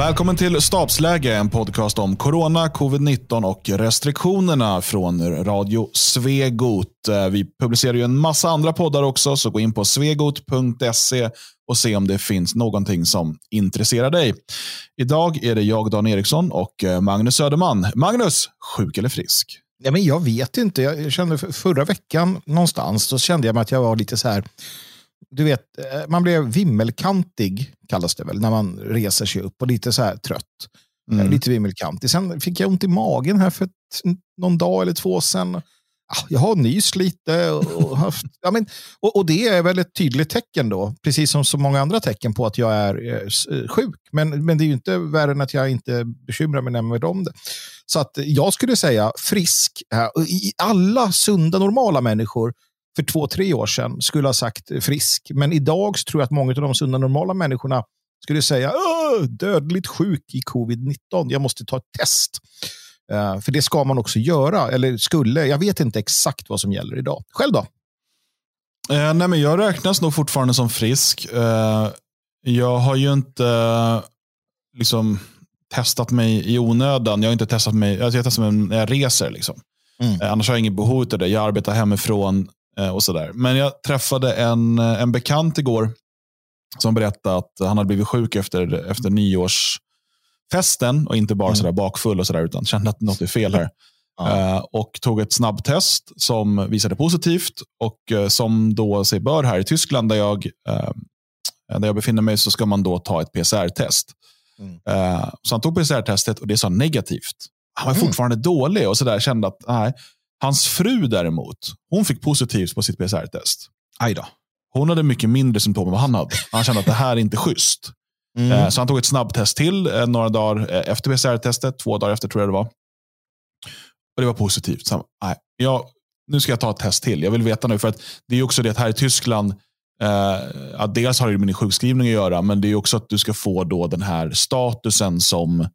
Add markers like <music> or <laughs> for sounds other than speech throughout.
Välkommen till Stabsläge, en podcast om corona, covid-19 och restriktionerna från Radio Svegot. Eh, vi publicerar ju en massa andra poddar också, så gå in på svegot.se och se om det finns någonting som intresserar dig. Idag är det jag, Dan Eriksson och eh, Magnus Söderman. Magnus, sjuk eller frisk? Ja, men jag vet inte. Jag kände förra veckan någonstans, då kände jag mig att jag var lite så här du vet, eh, man blev vimmelkantig, kallas det väl, när man reser sig upp och lite så här trött. Mm. Lite vimmelkantig. Sen fick jag ont i magen här för ett, någon dag eller två sedan. Jag har nyss lite och, haft, ja, men, och, och, det är väl ett tydligt tecken då, precis som så många andra tecken på att jag är eh, sjuk. Men, men det är ju inte värre än att jag inte bekymrar mig nämnvärt om det. Så att jag skulle säga frisk. I alla sunda, normala människor för två, tre år sedan skulle ha sagt frisk. Men idag tror jag att många av de sunda normala människorna skulle säga dödligt sjuk i covid-19. Jag måste ta ett test. Uh, för det ska man också göra, eller skulle. Jag vet inte exakt vad som gäller idag. Själv då? Uh, nej, men jag räknas nog fortfarande som frisk. Uh, jag har ju inte liksom, testat mig i onödan. Jag har inte testat mig, jag har testat mig när jag reser. Liksom. Mm. Annars har jag inget behov av det. Jag arbetar hemifrån och sådär. Men jag träffade en, eh, en bekant igår som berättade att han hade blivit sjuk efter, efter nyårsfesten och inte bara mm. sådär bakfull och sådär, utan kände att något är fel här. Uh, och tog ett snabbtest som visade positivt och uh, som då sig bör här i Tyskland där jag, uh, där jag befinner mig så ska man då ta ett PCR-test. Mm. så han tog PCR-testet och det sa negativt. Han var mm. fortfarande dålig och så där kände att nej, Hans fru däremot, hon fick positivt på sitt PCR-test. Aj då. Hon hade mycket mindre symptom än vad han hade. Han kände att det här är inte schysst. Mm. Eh, så han tog ett snabbtest till eh, några dagar eh, efter PCR-testet. Två dagar efter tror jag det var. Och det var positivt. Så han, nej, jag, nu ska jag ta ett test till. Jag vill veta nu. för att Det är också det att här i Tyskland, eh, att dels har det med din sjukskrivning att göra, men det är också att du ska få då den här statusen som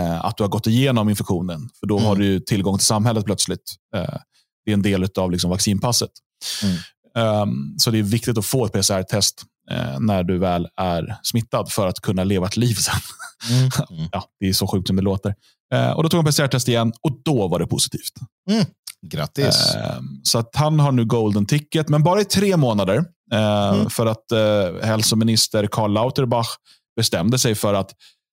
att du har gått igenom infektionen. För då mm. har du tillgång till samhället plötsligt. Eh, det är en del av liksom, vaccinpasset. Mm. Um, så det är viktigt att få ett PCR-test eh, när du väl är smittad för att kunna leva ett liv sen. Mm. <laughs> ja, det är så sjukt som det låter. Eh, och Då tog han PCR-test igen och då var det positivt. Mm. Grattis. Eh, så att han har nu golden ticket, men bara i tre månader. Eh, mm. För att eh, hälsominister Karl Lauterbach bestämde sig för att Eh,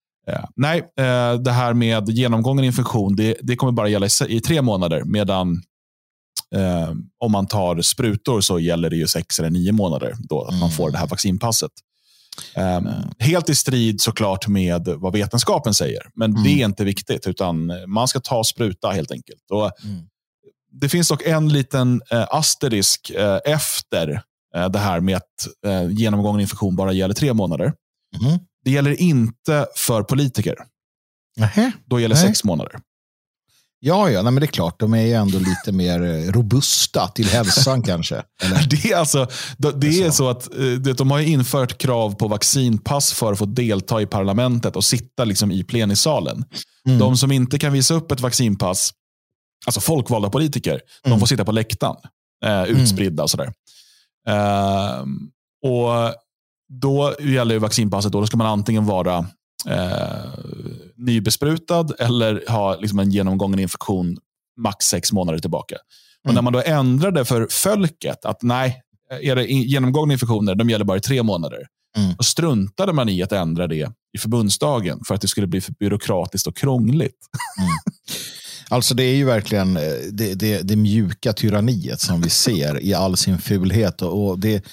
nej, eh, det här med genomgången infektion det, det kommer bara gälla i, i tre månader. Medan eh, om man tar sprutor så gäller det ju sex eller nio månader då mm. man får det här vaccinpasset. Um, helt i strid såklart med vad vetenskapen säger. Men mm. det är inte viktigt, utan man ska ta spruta helt enkelt. Och mm. Det finns dock en liten eh, asterisk eh, efter eh, det här med att eh, genomgången infektion bara gäller tre månader. Mm. Det gäller inte för politiker. Nähä. Då gäller Nej. sex månader. Ja, ja nej, men det är klart. De är ju ändå lite <laughs> mer eh, robusta till hälsan <laughs> kanske. Eller? Det är, alltså, det är så att eh, de har infört krav på vaccinpass för att få delta i parlamentet och sitta liksom i plenisalen. Mm. De som inte kan visa upp ett vaccinpass, alltså folkvalda politiker, mm. de får sitta på läktaren. Eh, utspridda och sådär. Uh, och då gäller vaccinpasset. Då, då ska man antingen vara eh, nybesprutad eller ha liksom en genomgången infektion max sex månader tillbaka. Mm. när man då ändrade för folket att nej, era genomgångna infektioner de gäller bara i tre månader. Mm. Då struntade man i att ändra det i förbundsdagen för att det skulle bli för byråkratiskt och krångligt. Mm. Alltså det är ju verkligen eh, det, det, det, mjuka tyranniet som vi ser i all sin fulhet. Och, och det,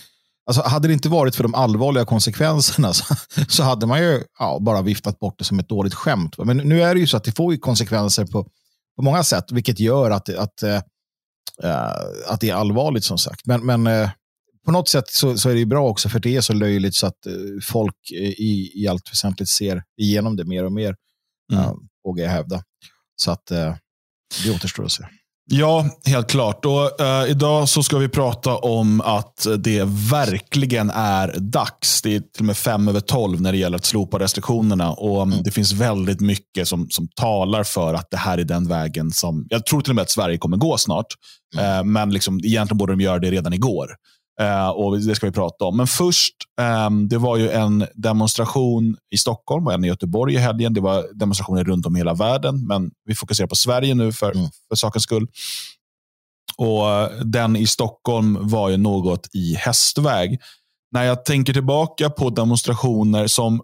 Alltså, hade det inte varit för de allvarliga konsekvenserna så, så hade man ju ja, bara viftat bort det som ett dåligt skämt. Men nu är det ju så att det får konsekvenser på, på många sätt, vilket gör att, att, äh, att det är allvarligt som sagt. Men, men äh, på något sätt så, så, är det bra också för det är så löjligt så att äh, folk i, i allt väsentligt ser igenom det mer och mer, mm. vågar jag hävda. Så att det återstår att se. Ja, helt klart. Och, uh, idag så ska vi prata om att det verkligen är dags. Det är till och med fem över tolv när det gäller att slopa restriktionerna. Och um, mm. Det finns väldigt mycket som, som talar för att det här är den vägen som... Jag tror till och med att Sverige kommer gå snart. Mm. Uh, men liksom, egentligen borde de göra det redan igår. Eh, och Det ska vi prata om. Men först, eh, det var ju en demonstration i Stockholm och en i Göteborg i helgen. Det var demonstrationer runt om i hela världen, men vi fokuserar på Sverige nu för, mm. för sakens skull. Och eh, Den i Stockholm var ju något i hästväg. När jag tänker tillbaka på demonstrationer som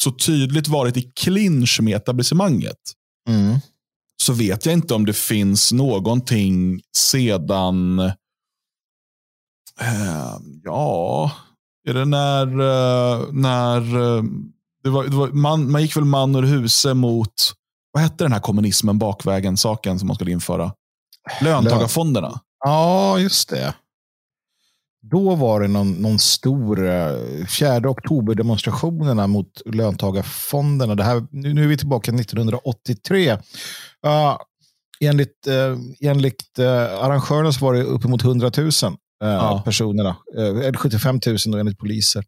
så tydligt varit i clinch med etablissemanget, mm. så vet jag inte om det finns någonting sedan Eh, ja, är det när, eh, när eh, det var, det var, man, man gick väl man ur huse mot, vad hette den här kommunismen, bakvägen, saken som man skulle införa? Löntagarfonderna. Ja, just det. Då var det någon, någon stor eh, fjärde oktober-demonstrationerna mot löntagarfonderna. Det här, nu, nu är vi tillbaka 1983. Uh, eh, enligt uh, enligt uh, arrangörerna så var det uppemot 100 000 ja. personerna. Eh, 75 000 enligt poliser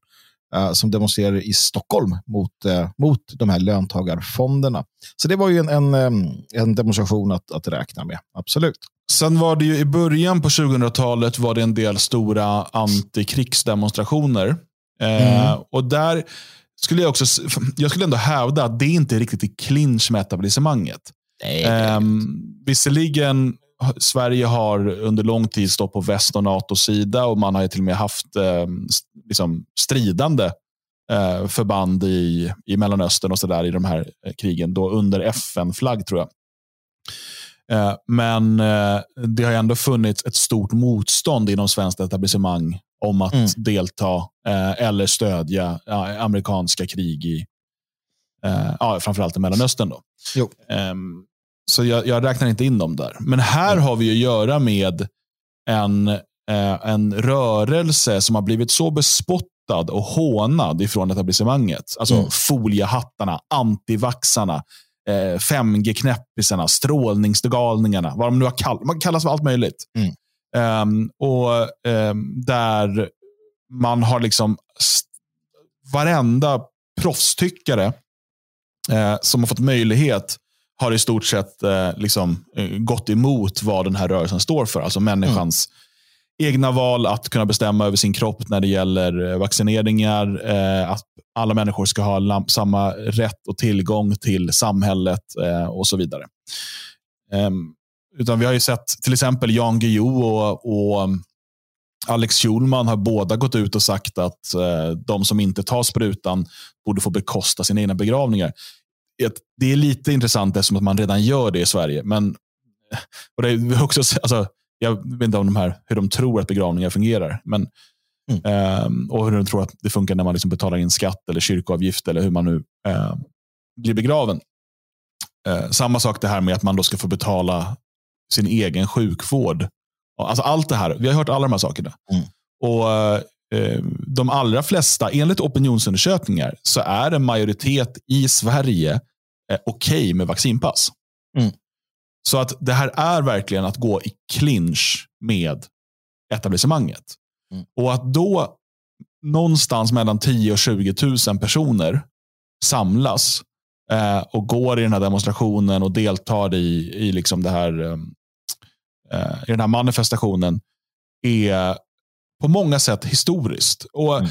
eh, som demonstrerade i Stockholm mot, eh, mot de här löntagarfonderna. Så det var ju en, en, en demonstration att, att räkna med, absolut. Sen var det ju i början på 2000-talet var det en del stora antikrigsdemonstrationer. Eh, mm. och där skulle jag också, jag skulle ändå hävda att det inte är riktigt i clinch med etablissemanget. Nej, eh, visserligen Sverige har under lång tid stått på väst och NATOs sida och man har till och med haft eh, liksom stridande eh, förband i, i Mellanöstern och så där i de här eh, krigen. Då under FN-flagg tror jag. Eh, men eh, det har ändå funnits ett stort motstånd inom svenskt etablissemang om att mm. delta eh, eller stödja amerikanska krig i ja, framförallt i Mellanöstern. Då. Så jag, jag, räknar inte in dem där. Men här har vi att göra med en, eh, en rörelse som har blivit så bespottad och hånad ifrån etablissemanget. Alltså mm. foliehattarna, antivaxarna, eh, 5G-knäppisarna, strålningsgalningarna. Vad de nu har kall man kallas för allt möjligt. Mm. Um, och um, där man har liksom varenda proffstyckare eh, som har fått möjlighet har i stort sett eh, liksom, eh, gått emot vad den här rörelsen står för. Alltså människans mm. egna val att kunna bestämma över sin kropp när det gäller eh, vaccineringar. Eh, att alla människor ska ha samma rätt och tillgång till samhället eh, och så vidare. Ehm, utan Vi har ju sett till exempel Jan Guillou och, och mm, Alex Schulman har båda gått ut och sagt att eh, de som inte tar sprutan borde få bekosta sina egna begravningar det är lite intressant eftersom att man redan gör det i Sverige. Men och det är också, alltså, jag vet inte om de här, hur de tror att begravningar fungerar. Men, mm. eh, och hur de tror att det funkar när man liksom betalar in skatt eller kyrkoavgift eller hur man nu eh, blir begraven. Eh, samma sak det här med att man då ska få betala sin egen sjukvård. Alltså allt det här. Vi har hört alla de här sakerna. Mm. Och eh, De allra flesta, enligt opinionsundersökningar, så är en majoritet i Sverige eh, okej okay med vaccinpass. Mm. Så att det här är verkligen att gå i clinch med etablissemanget. Mm. Och att då någonstans mellan 10 och 20 000 personer samlas eh, och går i den här demonstrationen och deltar i, i, liksom det här, eh, eh i den här manifestationen är på många sätt historiskt. Och mm.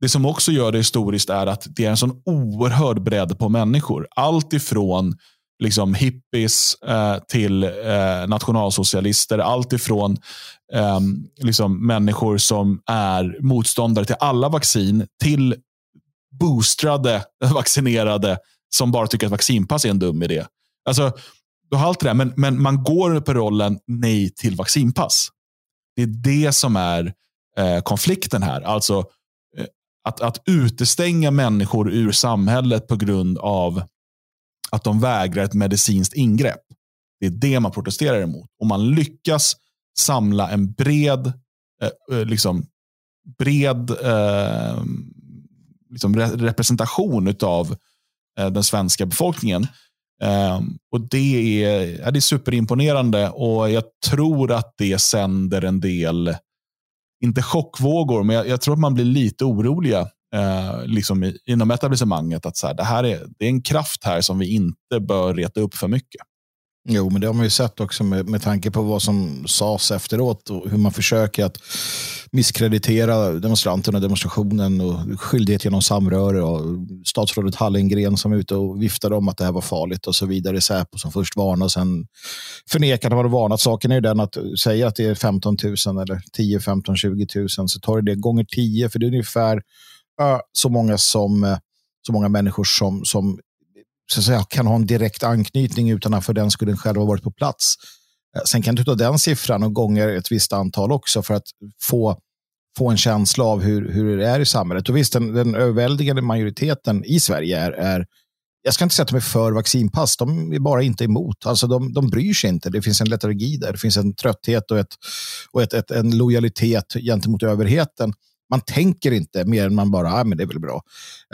Det som också gör det historiskt är att det är en sån oerhörd bredd på människor. Allt ifrån liksom hippies eh, till eh, nationalsocialister. Allt ifrån eh, liksom människor som är motståndare till alla vaccin till boostrade <laughs> vaccinerade som bara tycker att vaccinpass är en dum idé. Alltså, du har allt det där, men, men man går på rollen nej till vaccinpass. Det är det som är eh, konflikten här. Alltså eh, att, att utestänga människor ur samhället på grund av att de vägrar ett medicinskt ingrepp. Det är det man protesterar emot. Om man lyckas samla en bred, eh, eh, liksom, bred eh, liksom re representation av eh, den svenska befolkningen. Eh, och Det är, det är superimponerande och jag tror att det sänder en del inte chockvågor, men jag, jag, tror att man blir lite oroliga eh, liksom i, inom etablissemanget. Att så här, det, här är, det är en kraft här som vi inte bör reta upp för mycket. Jo, men det har man ju sett också med, med tanke på vad som sades efteråt och hur man försöker att misskreditera demonstranterna och demonstrationen och skyldighet genom samröre och statsrådet Hallengren som är ute och viftade om att det här var farligt och så vidare. Säpo som först varnade och sen förnekade vad det varnat. Saken är ju den att säga att det är 15 000 eller 10, 15, 20 000 så tar det gånger 10 för det är ungefär äh, så många som så många människor som, som så att säga, kan ha en direkt anknytning utan att för den skulle själv ha varit på plats. Eh, sen kan du ta den siffran och gånger ett visst antal också för att få, få en känsla av hur, hur det är i samhället. Och visst, den, den överväldigande majoriteten i Sverige är, är jag ska inte säga att de är för vaccinpass, de är bara inte emot. Alltså de, de bryr sig inte. Det finns en letargi där, det finns en trötthet och, ett, och ett, ett, en lojalitet gentemot överheten man tänker inte mer än man bara, ah, men det är väl bra.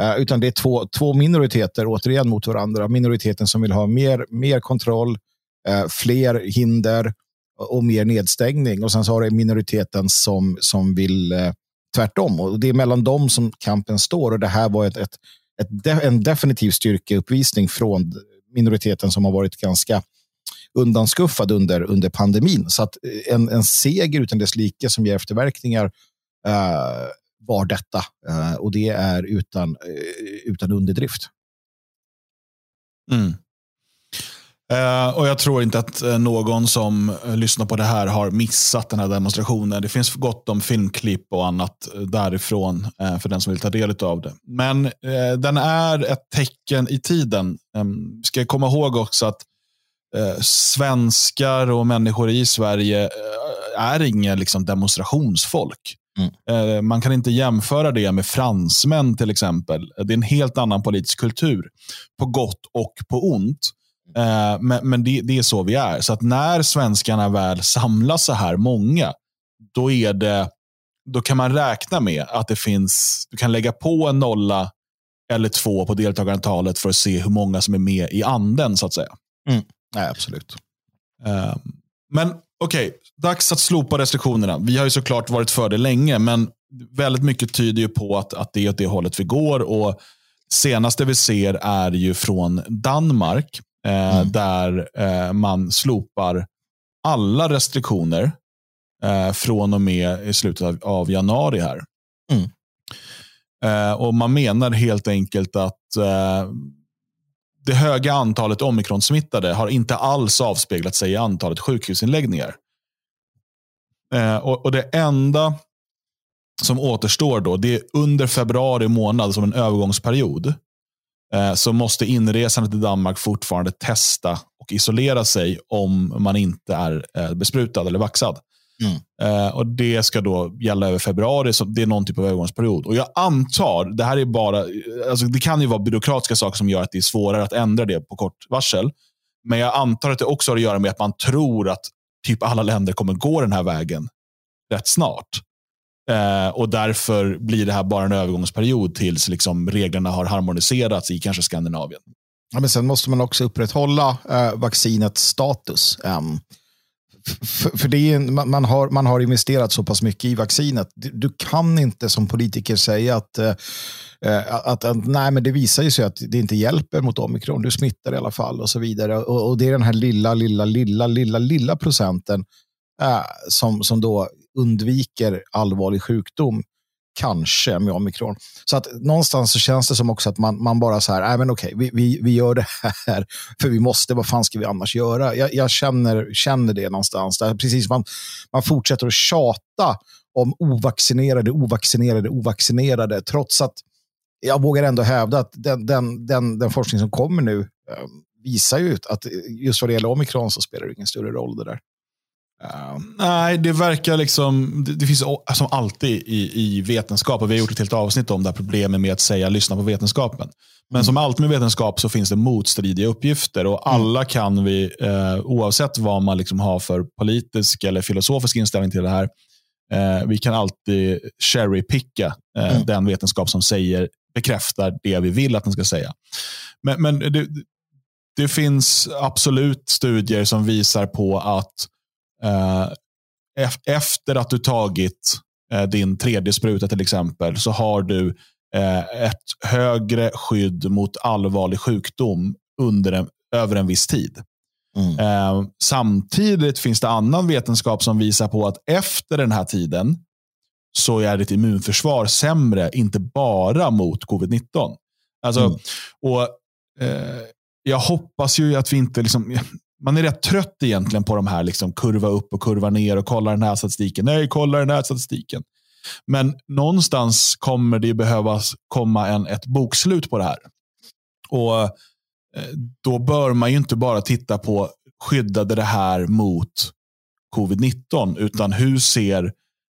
Eh, utan det är två, två minoriteter återigen mot varandra. Minoriteten som vill ha mer, mer kontroll, eh, fler hinder och, och mer nedstängning. Och sen så har det minoriteten som, som vill eh, tvärtom. Och det är mellan dem som kampen står. Och det här var ett, ett, ett en definitiv styrkeuppvisning från minoriteten som har varit ganska undanskuffad under, under pandemin. Så att eh, en, en seger utan dess like som ger efterverkningar uh, var detta. Uh, och det är utan, uh, utan underdrift. Mm. Uh, och Jag tror inte att någon som lyssnar på det här har missat den här demonstrationen. Det finns gott om filmklipp och annat därifrån uh, för den som vill ta del av det. Men uh, den är ett tecken i tiden. Um, ska komma ihåg också att svenskar och människor i Sverige är inga liksom, demonstrationsfolk. Mm. Eh, man kan inte jämföra det med fransmän till exempel. Det är en helt annan politisk kultur. På gott och på ont. Eh, men, det, det, är så vi är. Så att när svenskarna väl samlas så här många, då, är det, då kan man räkna med att det finns, du kan lägga på en nolla eller två på deltagarantalet för att se hur många som är med i anden, så att säga. Mm. Nej, absolut. Men okej, okay, dags att slopa restriktionerna. Vi har ju såklart varit för det länge, men väldigt mycket tyder ju på att, att det är åt det hållet vi går. Och senaste vi ser är ju från Danmark, eh, mm. där eh, man slopar alla restriktioner eh, från och med i slutet av, av januari här. Mm. Eh, och Man menar helt enkelt att eh, det höga antalet omikronsmittade har inte alls avspeglat sig i antalet sjukhusinläggningar. Eh, och, och, Det enda som återstår då, det är under februari månad som en övergångsperiod. Eh, så måste inresande till Danmark fortfarande testa och isolera sig om man inte är eh, besprutad eller vaxad. Mm. Eh, och Det ska då gälla över februari, så det är någon typ av övergångsperiod. Och Jag antar, det här är bara, alltså det kan ju vara byråkratiska saker som gör att det är svårare att ändra det på kort varsel. Men jag antar att det också har att göra med att man tror att typ alla länder kommer gå den här vägen rätt snart. Eh, och Därför blir det här bara en övergångsperiod tills liksom reglerna har harmoniserats i kanske Skandinavien. Ja, men sen måste man också upprätthålla eh, vaccinets status. Um, för, för det är, man, har, man har investerat så pass mycket i vaccinet. Du, du kan inte som politiker säga att, eh, eh att, att, nej, men det visar sig att det inte hjälper mot omikron. Du smittar i alla fall och så vidare. Och, och det är den här lilla, lilla, lilla, lilla, lilla procenten eh, som, som då undviker allvarlig sjukdom kanske med omikron. Så att någonstans så känns det som också att man, man bara så här, nej men okej, vi, vi, vi gör det här <laughs> för vi måste, vad fan ska vi annars göra? Jag, jag känner, känner det någonstans. Där precis, man, man fortsätter att tjata om ovaccinerade, ovaccinerade, ovaccinerade, trots att jag vågar ändå hävda att den, den, den, den forskning som kommer nu eh, visar ju att just vad det gäller omikron så spelar det ingen större roll det där. Uh, nej, det verkar liksom, det, det finns som alltid i, i vetenskap, och vi har gjort ett helt avsnitt om det här problemet med att säga lyssna på vetenskapen. Men mm. som alltid med vetenskap så finns det motstridiga uppgifter och mm. alla kan vi, eh, oavsett vad man liksom har för politisk eller filosofisk inställning till det här, eh, vi kan alltid cherrypicka eh, mm. den vetenskap som säger, bekräftar det vi vill att den ska säga. Men, men det, det finns absolut studier som visar på att efter att du tagit eh, din tredje spruta till exempel, så har du eh, ett högre skydd mot allvarlig sjukdom under en, över en viss tid. Mm. Eh, samtidigt finns det annan vetenskap som visar på att efter den här tiden så är ditt immunförsvar sämre, inte bara mot covid-19. Alltså, mm. och, eh, jag hoppas ju att vi inte... Liksom, man är rätt trött egentligen på de här liksom, kurva upp och kurva ner och kolla den här statistiken. Nej, kolla den här statistiken. Men någonstans kommer det behövas komma en, ett bokslut på det här. Och eh, Då bör man ju inte bara titta på skyddade det här mot covid-19, utan hur ser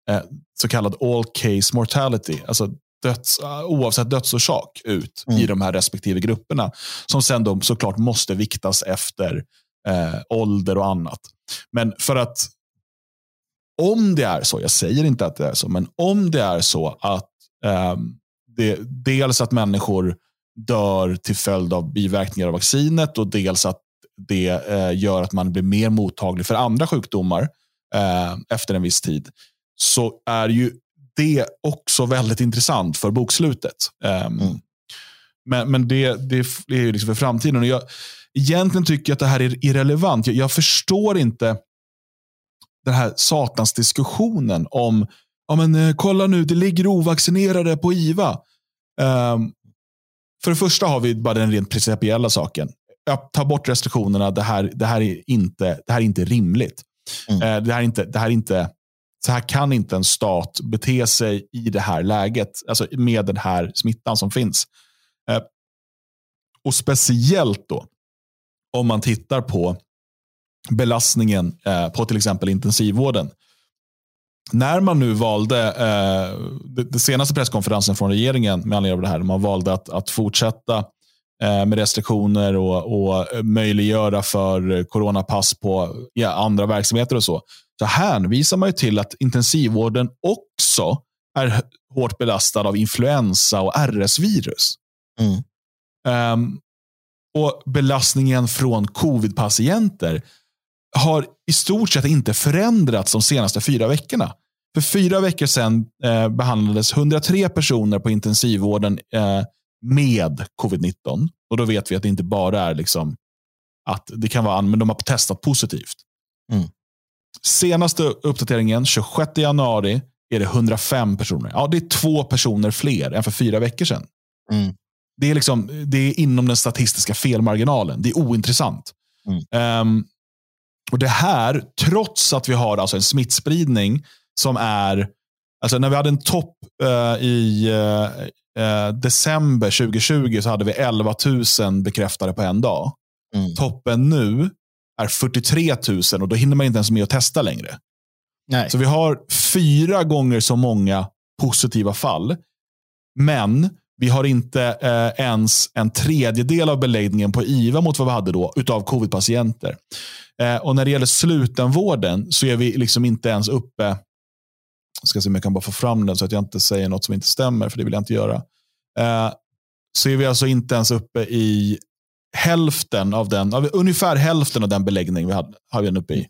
eh, så kallad all case mortality, alltså döds, oavsett dödsorsak, ut mm. i de här respektive grupperna. Som sen då såklart måste viktas efter eh, ålder och annat. Men för att om det är så, jag säger inte att det är så, men om det är så att eh, det, dels att människor dör till följd av biverkningar av vaccinet och dels att det eh, gör att man blir mer mottaglig för andra sjukdomar eh, efter en viss tid, så är ju det också väldigt intressant för bokslutet. Um, mm. Men, men det, det är ju liksom för framtiden. Och jag, egentligen tycker jag att det här är irrelevant. Jag, jag förstår inte den här satans diskussionen om, ja men eh, kolla nu, det ligger ovaccinerade på IVA. Um, för det första har vi bara den rent principiella saken. Ta bort restriktionerna, det här, det här, är, inte, det här är inte rimligt. Mm. Uh, det, här är inte, det här är inte så här kan inte en stat bete sig i det här läget, alltså med den här smittan som finns. Uh, och speciellt då om man tittar på belastningen eh, på till exempel intensivvården. När man nu valde, eh, det, senaste presskonferensen från regeringen med anledning av det här, man valde att, att fortsätta eh, med restriktioner och, och möjliggöra för coronapass på ja, andra verksamheter och så. Så hänvisar man ju till att intensivvården också är hårt belastad av influensa och RS-virus. Mm. Um, och belastningen från covid-patienter har i stort sett inte förändrats de senaste fyra veckorna. För fyra veckor sedan eh, behandlades 103 personer på intensivvården eh, med covid-19. Och då vet vi att det inte bara är liksom att det kan vara, men de har testat positivt. Mm. Senaste uppdateringen, 26 januari, är det 105 personer. Ja, det är två personer fler än för fyra veckor sedan. Mm. Det, är liksom, det är inom den statistiska felmarginalen. Det är ointressant. Mm. Um, och Det här, trots att vi har alltså en smittspridning som är, alltså när vi hade en topp uh, i uh, december 2020 så hade vi 11 000 bekräftade på en dag. Mm. Toppen nu är 43 000 och då hinner man inte ens med att testa längre. Nej. Så vi har fyra gånger så många positiva fall. Men vi har inte eh, ens en tredjedel av beläggningen på IVA mot vad vi hade då utav covid-patienter. Eh, och när det gäller slutenvården så är vi liksom inte ens uppe, jag ska se om jag kan bara få fram den så att jag inte säger något som inte stämmer, för det vill jag inte göra. Eh, så är vi alltså inte ens uppe i hälften av den, av, ungefär hälften av den beläggning vi hade, har vi den uppe i.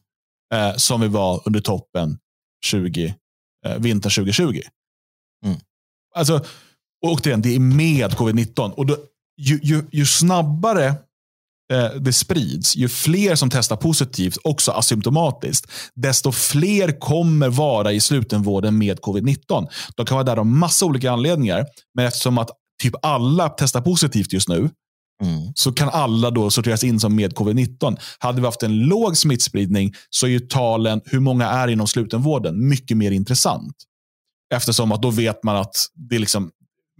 Eh, som vi var under toppen 20, eh, vintern 2020. Mm. Alltså, och återigen, det är med covid-19. Och då, ju, ju, ju snabbare eh, det sprids, ju fler som testar positivt, också asymptomatiskt, desto fler kommer vara i slutenvården med covid-19. De kan vara där av massa olika anledningar, men eftersom att typ alla testar positivt just nu, Mm. så kan alla då sorteras in som med covid-19. Hade vi haft en låg smittspridning så är ju talen, hur många är inom slutenvården, mycket mer intressant. Eftersom att då vet man att det är liksom,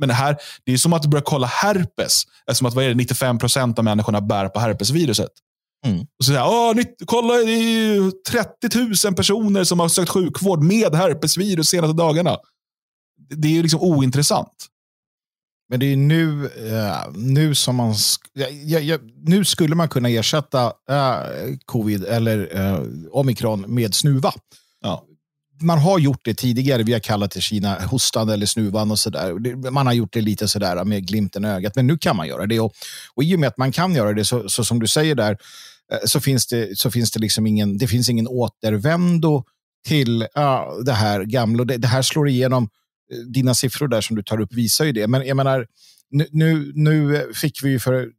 men det, här, det är som att börja kolla herpes. Eftersom att vad är det, 95 procent av människorna bär på herpesviruset. Mm. Och så säger kolla, det är 30 000 personer som har sökt sjukvård med herpesvirus senaste dagarna. Det är ju liksom ointressant. Men det är nu, uh, nu som man... Ja, ja, nu skulle man kunna ersätta uh, covid eller uh, omikron med snuva. Ja man har gjort det tidigare. Vi har kallat det Kina hostan eller snuvan och sådär. Man har gjort det lite sådär med glimten i ögat, men nu kan man göra det. Och, och i och med att man kan göra det, så, så som du säger där, eh, så finns det, så finns det liksom ingen, det finns ingen återvändo till uh, det här gamla. Det, det, här slår igenom, eh, dina siffror där som du tar upp visar ju det. Men jag menar, nu, nu, nu fick vi för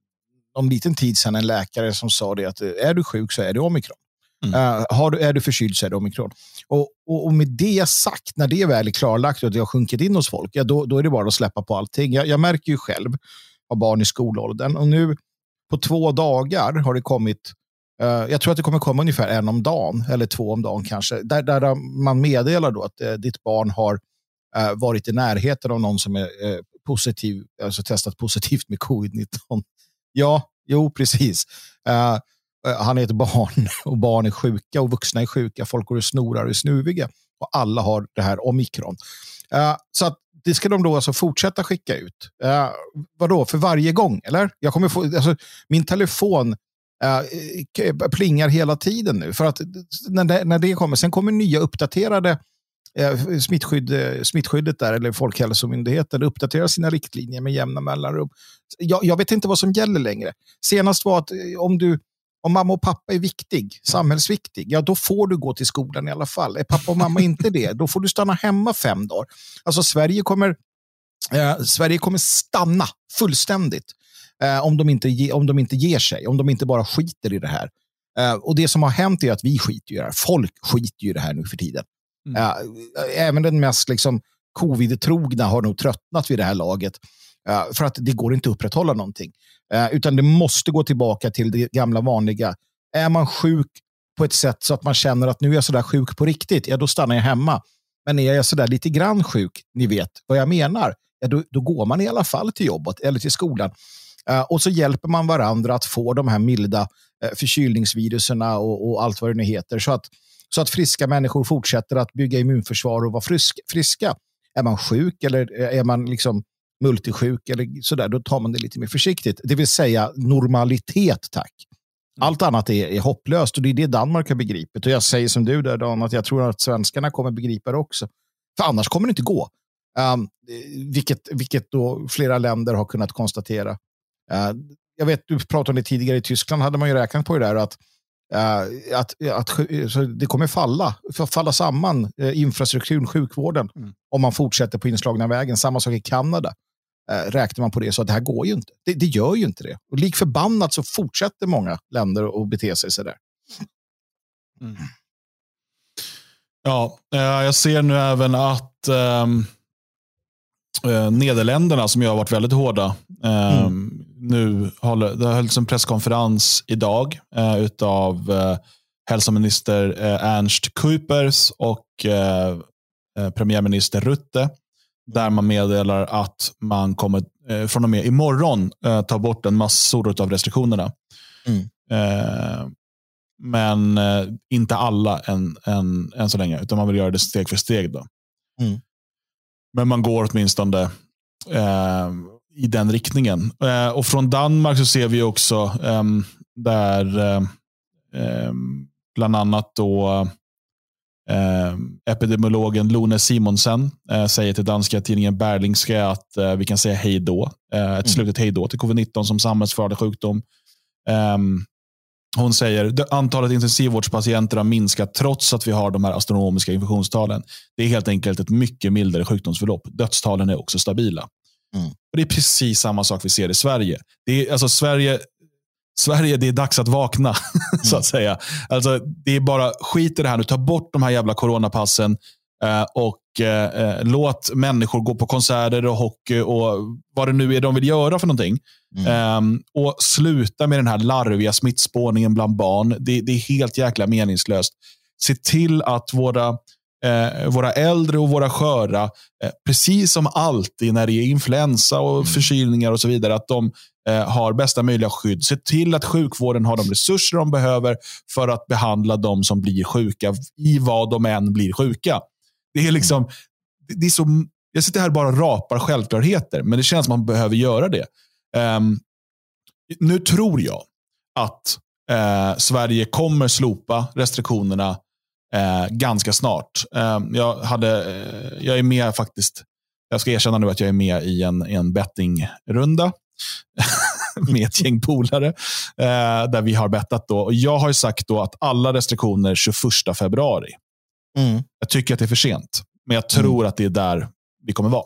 någon liten tid sedan en läkare som sa det att eh, är du sjuk så är det omikron. Mm. Uh, har du, är du förkyld så är det omikron. Och, och, och, med det sagt, när det väl är klarlagt och det har sjunkit in hos folk, ja, då, då är det bara att släppa på allting. Jag, jag märker ju själv, har barn i skolåldern, och nu på två dagar har det kommit Uh, jag tror att det kommer komma ungefär en om dagen, eller två om dagen kanske, där, där man meddelar då att uh, ditt barn har varit i närheten av någon som är positiv, alltså testat positivt med covid-19. Ja, jo, precis. Eh, han är ett barn <laughs> och barn är sjuka och vuxna är sjuka. Folk går och snorar och är snuviga och alla har det här omikron. Eh, så att det ska de då alltså fortsätta skicka ut. Uh, vadå, för varje gång? Eller? Jag kommer få, alltså, min telefon uh, plingar hela tiden nu. För att när det, när det kommer, sen kommer nya uppdaterade uh, smittskydd, smittskyddet där, eller Folkhälsomyndigheten uppdaterar sina riktlinjer med jämna mellanrum. Jag, jag vet inte vad som gäller längre. Senast var att om du om mamma och pappa är viktig, samhällsviktig, ja då får du gå till skolan i alla fall. Är pappa och mamma inte det, då får du stanna hemma fem dagar. Alltså Sverige kommer, eh, Sverige kommer stanna fullständigt eh, om, de inte ge, om de inte ger sig, om de inte bara skiter i det här. Eh, och det som har hänt är att vi skiter i det här. Folk skiter i det här nu för tiden. Mm. Eh, även den mest liksom, covid-trogna har nog tröttnat vid det här laget. Eh, för att det går inte att upprätthålla någonting. Eh, utan det måste gå tillbaka till det gamla vanliga. Är man sjuk på ett sätt så att man känner att nu är jag sådär sjuk på riktigt, ja då stannar jag hemma. Men är jag sådär lite grann sjuk, ni vet vad jag menar, ja, då, då går man i alla fall till jobbet eller till skolan. Uh, och så hjälper man varandra att få de här milda uh, förkylningsviruserna och, och, allt vad det nu heter. Så att, så att friska människor fortsätter att bygga immunförsvar och vara frisk, friska. Är man sjuk eller är man liksom multisjuk eller sådär, då tar man det lite mer försiktigt. Det vill säga normalitet, tack. Mm. Allt annat är, är hopplöst och det är det Danmark har begripit. Och jag säger som du där Dan, att jag tror att svenskarna kommer begripa det också. För annars kommer det inte gå. Um, vilket, vilket då flera länder har kunnat konstatera. Uh, jag vet, du pratade om det tidigare, i Tyskland hade man ju räknat på det där att, uh, att, att det kommer falla, falla samman, uh, infrastrukturen, sjukvården, mm. om man fortsätter på inslagna vägen. Samma sak i Kanada eh, räknar man på det så att det här går ju inte. Det, det gör ju inte det. Och lik förbannat så fortsätter många länder att bete sig sådär. Mm. Ja, eh, jag ser nu även att ehm, eh, Nederländerna, som jag har varit väldigt hårda, eh, mm. nu håller, det har hölls en presskonferens idag eh, utav eh, hälsominister eh, Ernst Kuipers och premiärminister Rutte där man meddelar att man kommer eh, från och med imorgon eh, ta bort en massor av restriktionerna. Mm. Eh, men eh, inte alla än, än, än så länge, utan man vill göra det steg för steg. Då. Mm. Men man går åtminstone eh, i den riktningen. Eh, och från Danmark så ser vi också ehm, där ehm, bland annat då Eh, epidemiologen Lone Simonsen eh, säger till danska tidningen Berlingske att eh, vi kan säga hej då. Eh, ett mm. slutet hej då till covid-19 som samhällsfarlig sjukdom. Ehm, hon säger att antalet intensivvårdspatienter har minskat trots att vi har de här astronomiska infektionstalen. Det är helt enkelt ett mycket mildare sjukdomsförlopp. Dödstalen är också stabila. Mm. Och Det är precis samma sak vi ser i Sverige. Det är, alltså, Sverige Sverige, det är dags att vakna. <laughs> så att säga. Alltså, det är bara skit i det här nu. Ta bort de här jävla coronapassen eh, och eh, låt människor gå på konserter och hockey och vad det nu är de vill göra för någonting. Mm. Um, och sluta med den här larviga smittspårningen bland barn. Det, det, är helt jäkla meningslöst. Se till att våra, eh, våra äldre och våra sköra, eh, precis som alltid när det är influensa och mm. förkylningar och så vidare, att de eh, har bästa möjliga skydd. Se till att sjukvården har de resurser de behöver för att behandla de som blir sjuka i vad de än blir sjuka. Det är liksom, det är så, jag sitter här och bara rapar självklarheter, men det känns som att man behöver göra det. Um, nu tror jag att eh, Sverige kommer slopa restriktionerna eh, ganska snart. Eh, jag, hade, eh, jag är med faktiskt, jag ska erkänna nu att jag är med i en, en bettingrunda <laughs> med ett gäng polare. Eh, där vi har bettat. Då. Och jag har sagt då att alla restriktioner 21 februari. Mm. Jag tycker att det är för sent, men jag tror mm. att det är där vi kommer vara.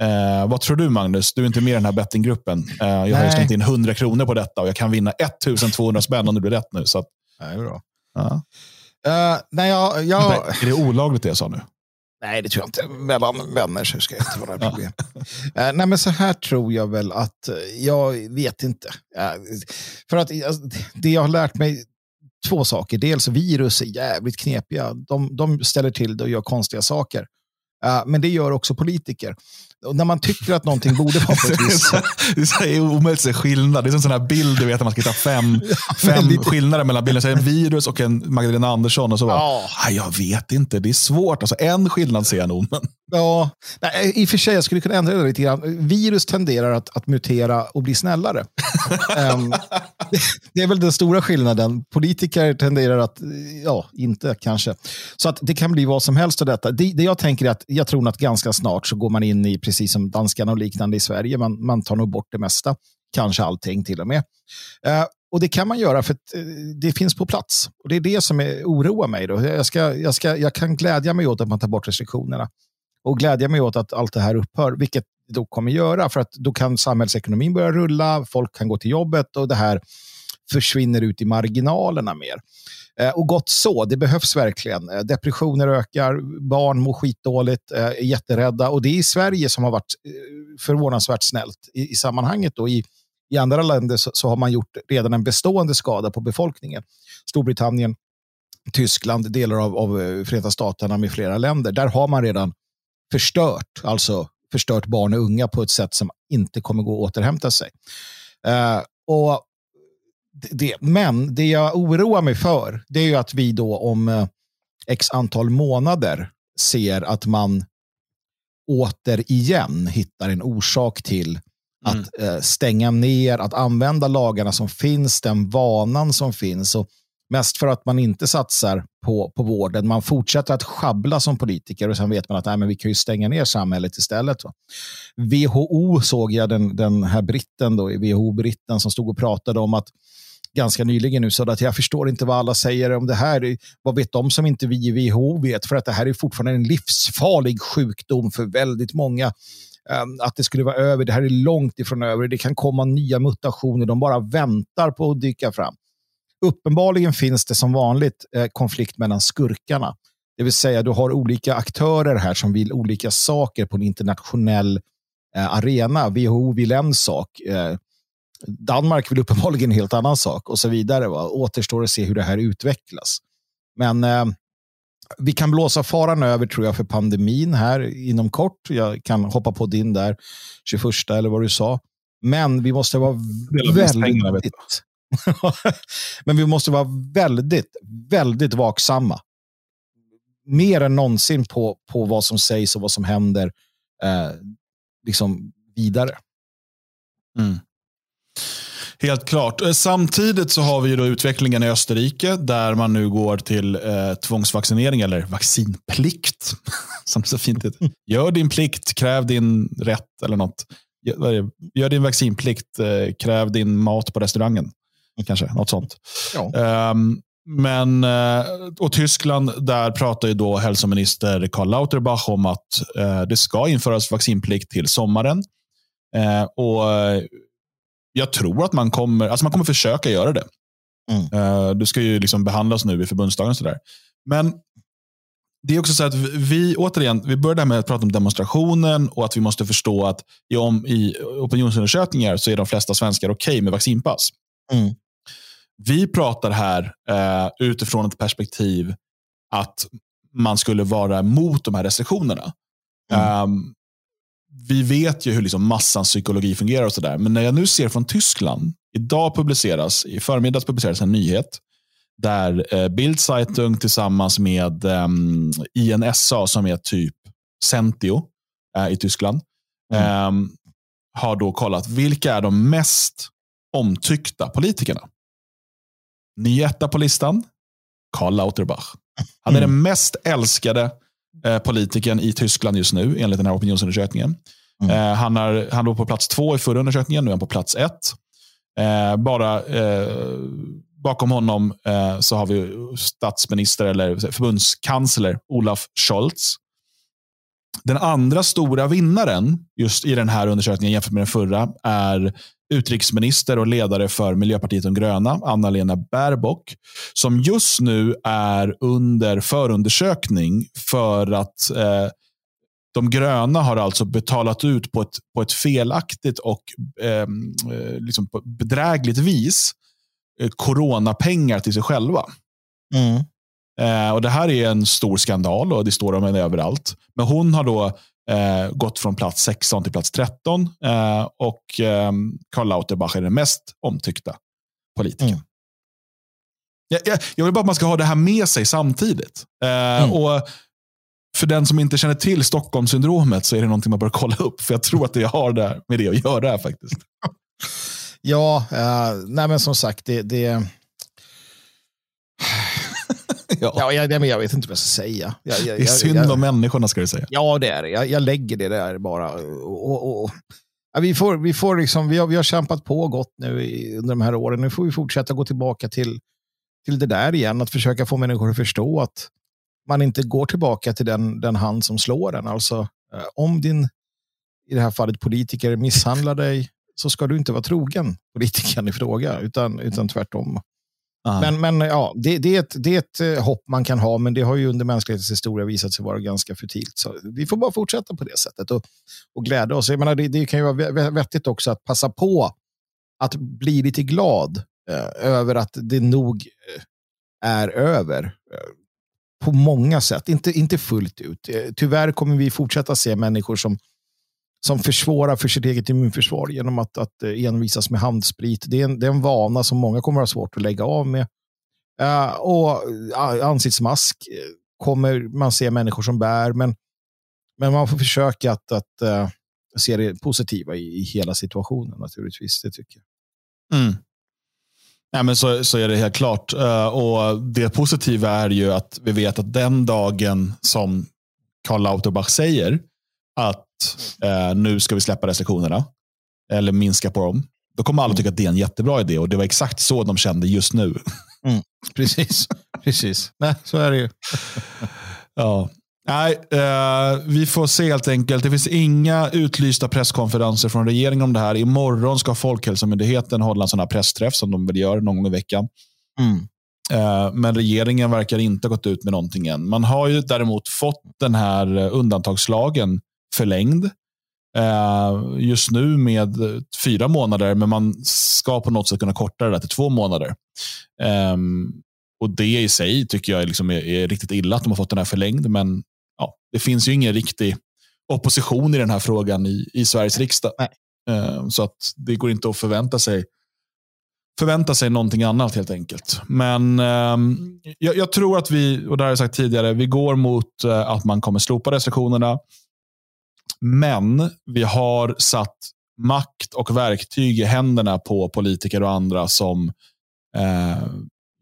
Eh, vad tror du Magnus? Du är inte med i den här bettinggruppen. Eh, jag har ju slängt in 100 kronor på detta och jag kan vinna 1200 spänn om det blir rätt nu. Så att, är bra. Ja. Uh, nej, jag, jag... Nej, är det olagligt det jag sa nu? Nej, det tror jag inte. Mellan vänner så ska det inte vara några problem. uh, nej, men så här tror jag väl att, uh, jag vet inte. för att det jag har lärt mig, två saker. Dels virus är jävligt knepiga. De, de ställer till det och gör konstiga saker. men det gör också politiker. Och när man tycker att någonting borde vara på ett visst <laughs> sätt. Det är omöjligt att se skillnad. Det är en sån här bild, du vet, att man ska hitta fem, <laughs> fem lite... skillnader mellan bilderna. En virus och en Magdalena Andersson. Och så bara, ja. jag vet inte, det är svårt. Alltså, en skillnad ser jag nog. Men... Ja, nej, i och för sig, jag skulle kunna ändra det lite grann. Virus tenderar att, att mutera och bli snällare. um, <laughs> det, det, är väl den stora skillnaden. Politiker tenderar att, ja, inte kanske. Så att det kan bli vad som helst av detta. Det, det jag tänker är att jag tror att ganska snart så går man in i, precis som danskarna och liknande i Sverige, man, man tar nog bort det mesta. Kanske allting till och med. Eh, och det kan man göra för att eh, det finns på plats. Och Det är det som är, oroar mig. Då. Jag, ska, jag, ska, jag kan glädja mig åt att man tar bort restriktionerna och glädja mig åt att allt det här upphör, vilket det då kommer göra. För att då kan samhällsekonomin börja rulla, folk kan gå till jobbet och det här försvinner ut i marginalerna mer. Eh, och gott så, det behövs verkligen. Eh, depressioner ökar, barn mår skitdåligt, eh, är jätterädda och det är i Sverige som har varit förvånansvärt snällt i, i sammanhanget. Då. I, I andra länder så, så, har man gjort redan en bestående skada på befolkningen. Storbritannien, Tyskland, delar av, av Förenta Staterna med flera länder. Där har man redan förstört, alltså förstört barn och unga på ett sätt som inte kommer gå att återhämta sig. Uh, och det, men det jag oroar mig för, det är ju att vi då om uh, x antal månader ser att man återigen hittar en orsak till att mm. stänga ner, att använda lagarna som finns, den vanan som finns. Och Mest för att man inte satsar på, på vården. Man fortsätter att schabbla som politiker och sen vet man att nej, men vi kan ju stänga ner samhället istället. Va? WHO såg jag den, den här britten, då, WHO-britten som stod och pratade om att ganska nyligen nu så att jag förstår inte vad alla säger om det här. Vad vet de som inte vi i WHO vet? För att det här är fortfarande en livsfarlig sjukdom för väldigt många. Ehm, att det skulle vara över, det här är långt ifrån över. Det kan komma nya mutationer, de bara väntar på att dyka fram. Uppenbarligen finns det som vanligt eh, konflikt mellan skurkarna. Det vill säga du har olika aktörer här som vill olika saker på en internationell eh, arena. WHO vill en sak. Eh, Danmark vill uppenbarligen en helt annan sak och så vidare. Va? Återstår att se hur det här utvecklas. Men eh, vi kan blåsa faran över tror jag för pandemin här inom kort. Jag kan hoppa på din där 21 eller vad du sa. Men vi måste vara väldigt, <laughs> Men vi måste vara väldigt, väldigt vaksamma. Mer än någonsin på, på vad som sägs och vad som händer eh, liksom vidare. Mm. Helt klart. Eh, samtidigt så har vi då utvecklingen i Österrike där man nu går till eh, tvångsvaccinering eller vaccinplikt. <laughs> Som så fint heter. Gör din plikt, kräv din rätt eller något. Gör, gör din vaccinplikt, eh, kräv din mat på restaurangen. Kanske, något sånt. Ja. Um, men, eh, och Tyskland, där pratar ju då hälsominister Karl Lauterbach om att uh, det ska införas vaccinplikt till sommaren. Uh, och Jag tror att man kommer, alltså man kommer försöka göra det. Mm. Det ska ju liksom behandlas nu i förbundsdagen. Sådär. Men det är också så att vi, återigen, vi började med att prata om demonstrationen och att vi måste förstå att i, om, i opinionsundersökningar så är de flesta svenskar okej okay med vaccinpass. Mm. Vi pratar här eh, utifrån ett perspektiv att man skulle vara mot de här restriktionerna. Mm. Um, vi vet ju hur liksom massans psykologi fungerar och sådär. Men när jag nu ser från Tyskland, idag publiceras, i förmiddags publiceras en nyhet där eh, Bildzeitung tillsammans med eh, INSA som är typ Centio eh, i Tyskland mm. eh, har då kollat vilka är de mest omtyckta politikerna. Ny etta på listan, Karl Lauterbach. Han är mm. den mest älskade eh, politikern i Tyskland just nu, enligt den här opinionsundersökningen. Mm. Eh, han, har, han låg på plats två i förra undersökningen, nu är han på plats ett. Eh, bara eh, bakom honom eh, så har vi statsminister eller förbundskansler Olaf Scholz. Den andra stora vinnaren just i den här undersökningen jämfört med den förra är utrikesminister och ledare för Miljöpartiet de gröna, Anna-Lena Baerbock, som just nu är under förundersökning för att eh, de gröna har alltså betalat ut på ett, på ett felaktigt och ehm, eh, liksom bedrägligt vis eh, coronapengar till sig själva. Mm. Eh, och Det här är en stor skandal och det står om henne överallt. Men hon har då eh, gått från plats 16 till plats 13 eh, och eh, Karl Lauterbach är den mest omtyckta politikern. Mm. Jag, jag, jag, vill bara att man ska ha det här med sig samtidigt. Eh, mm. och för den som inte känner till Stockholmssyndromet så är det någonting man bör kolla upp. För jag tror att det har där med det att göra faktiskt. <laughs> Ja, uh, nej men som sagt, det... det... ja. ja, jag, men jag vet inte vad jag ska säga. Jag, jag, det är synd jag, om människorna ska du säga. Ja, det är det. Jag, lägger det där bara. Och, och, och. Ja, vi, får, vi, får liksom, vi, har, vi har kämpat på gott nu i, under de här åren. Nu får vi fortsätta gå tillbaka till, till det där igen. Att försöka få människor att förstå att man inte går tillbaka till den, den hand som slår den. Alltså, eh, om din, i det här fallet politiker, misshandlar dig så ska du inte vara trogen politikern i fråga, utan, utan tvärtom. Men, men ja, det, det, är ett, det är ett eh, hopp man kan ha, men det har ju under mänsklighetens historia visat sig vara ganska futilt. Så vi får bara fortsätta på det sättet och, och glädja oss. Jag menar, det, det kan ju vara vettigt också att passa på att bli lite glad eh, över att det nog eh, är över eh, på många sätt, inte, inte fullt ut. Eh, tyvärr kommer vi fortsätta se människor som, som försvårar för sitt eget immunförsvar genom att, att eh, envisas med handsprit. Det är, en, det är en vana som många kommer att ha svårt att lägga av med. Uh, och eh, ansiktsmask kommer man se människor som bär, men, men man får försöka att, att uh, se det positiva i, i hela situationen naturligtvis. Det tycker jag. Mm. Ja, men så, så är det helt klart. Uh, och Det positiva är ju att vi vet att den dagen som Karl Lauterbach säger att uh, nu ska vi släppa restriktionerna eller minska på dem, då kommer alla tycka att det är en jättebra idé. Och det var exakt så de kände just nu. Mm, <laughs> precis, precis. Nej, så är det ju. <laughs> ja. Nej, eh, vi får se helt enkelt. Det finns inga utlysta presskonferenser från regeringen om det här. Imorgon ska Folkhälsomyndigheten hålla en sån här pressträff som de väl gör någon gång i veckan. Mm. Eh, men regeringen verkar inte ha gått ut med någonting än. Man har ju däremot fått den här undantagslagen förlängd. Eh, just nu med fyra månader, men man ska på något sätt kunna korta det där till två månader. Um, och Det i sig tycker jag liksom är, är, riktigt illa att de har fått den här förlängd, men ja, det finns ju ingen riktig opposition i den här frågan i, i Sveriges riksdag. Uh, så att det går inte att förvänta sig förvänta sig någonting annat helt enkelt. Men um, jag, jag, tror att vi, och det har jag sagt tidigare, vi går mot uh, att man kommer slopa restriktionerna. Men vi har satt makt och verktyg i händerna på politiker och andra som eh,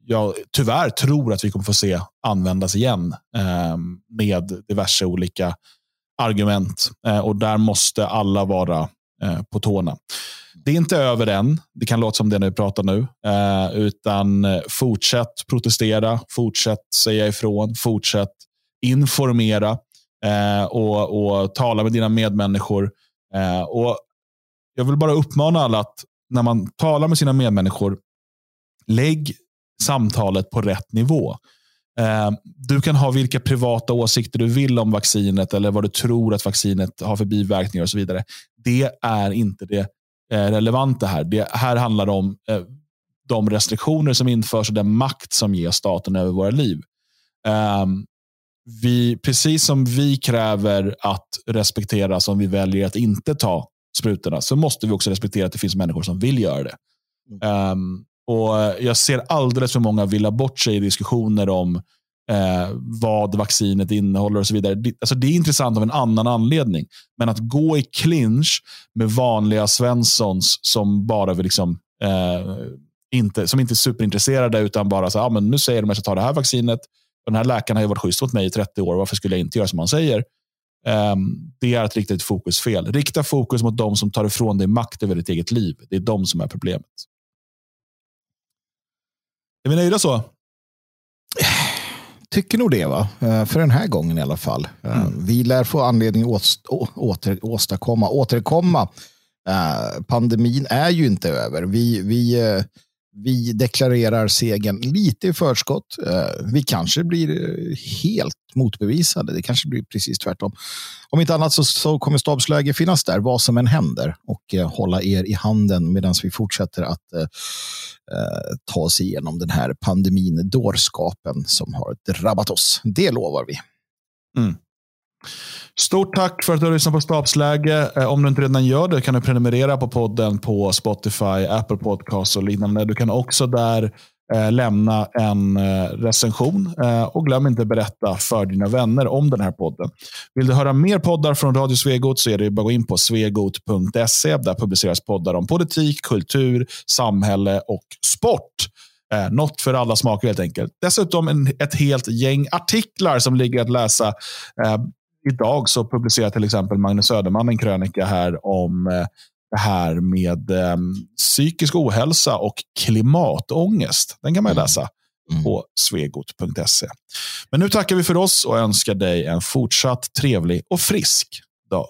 jag tyvärr tror att vi kommer få se användas igen eh, med diverse olika argument. Eh, och där måste alla vara eh, på tårna. Det är inte över än. Det kan låta som det när vi pratar nu. Eh, utan eh, fortsätt protestera, fortsätt säga ifrån, fortsätt informera eh, och, och tala med dina medmänniskor. Eh, och Jag vill bara uppmana alla att när man talar med sina medmänniskor, lägg samtalet på rätt nivå. Eh, du kan ha vilka privata åsikter du vill om vaccinet eller vad du tror att vaccinet har för biverkningar och så vidare. Det är inte det eh, relevanta här. Det här handlar om eh, de restriktioner som införs och den makt som ger staten över våra liv. Eh, vi, precis som vi kräver att respekteras om vi väljer att inte ta sprutorna, så måste vi också respektera att det finns människor som vill göra det. Um, och Jag ser alldeles för många villa bort sig i diskussioner om eh, vad vaccinet innehåller och så vidare. Det, alltså det är intressant av en annan anledning. Men att gå i clinch med vanliga svenssons som bara vill liksom, eh, inte, som inte är superintresserade utan bara så ah, men nu säger de att jag ska ta det här vaccinet. Den här läkaren har ju varit schysst mot mig i 30 år. Varför skulle jag inte göra som han säger? Um, det är att rikta ett fokus fel. Rikta fokus mot de som tar ifrån dig makt över ditt eget liv. Det är de som är problemet. Är vi nöjda så? tycker nog det, va? Eh, för den här gången i alla fall. Eh, mm. Vi lär få anledning att åter, åstadkomma, återkomma. Pandemin är ju inte över. Vi, vi, vi deklarerar segern lite i förskott. Eh, vi kanske blir eh, helt motbevisade. Det kanske blir precis tvärtom. Om inte annat så, så kommer stabsläge finnas där vad som än händer och eh, hålla er i handen medan vi fortsätter att eh, eh ta oss igenom den här pandemin, dårskapen som har drabbat oss. Det lovar vi. Mm. Stort tack för att du har lyssnat på Stabsläge. Eh, om du inte redan gör det kan du prenumerera på podden på Spotify, Apple Podcasts och liknande. Du kan också där eh, lämna en eh, recension och glöm inte berätta för dina vänner om den här podden. Vill du höra mer poddar från Radio Svegot så är det bara att gå in på svegot.se. Där publiceras poddar om politik, kultur, samhälle och sport. något för alla smaker helt enkelt. Dessutom en, ett helt gäng artiklar som ligger att läsa idag så publicerar till exempel Magnus Söderman en krönika här om det här med eh, psykisk ohälsa och klimatångest. Den kan man mm. läsa mm. på svegot.se. Men nu tackar vi för oss och önskar dig en fortsatt trevlig och frisk dag.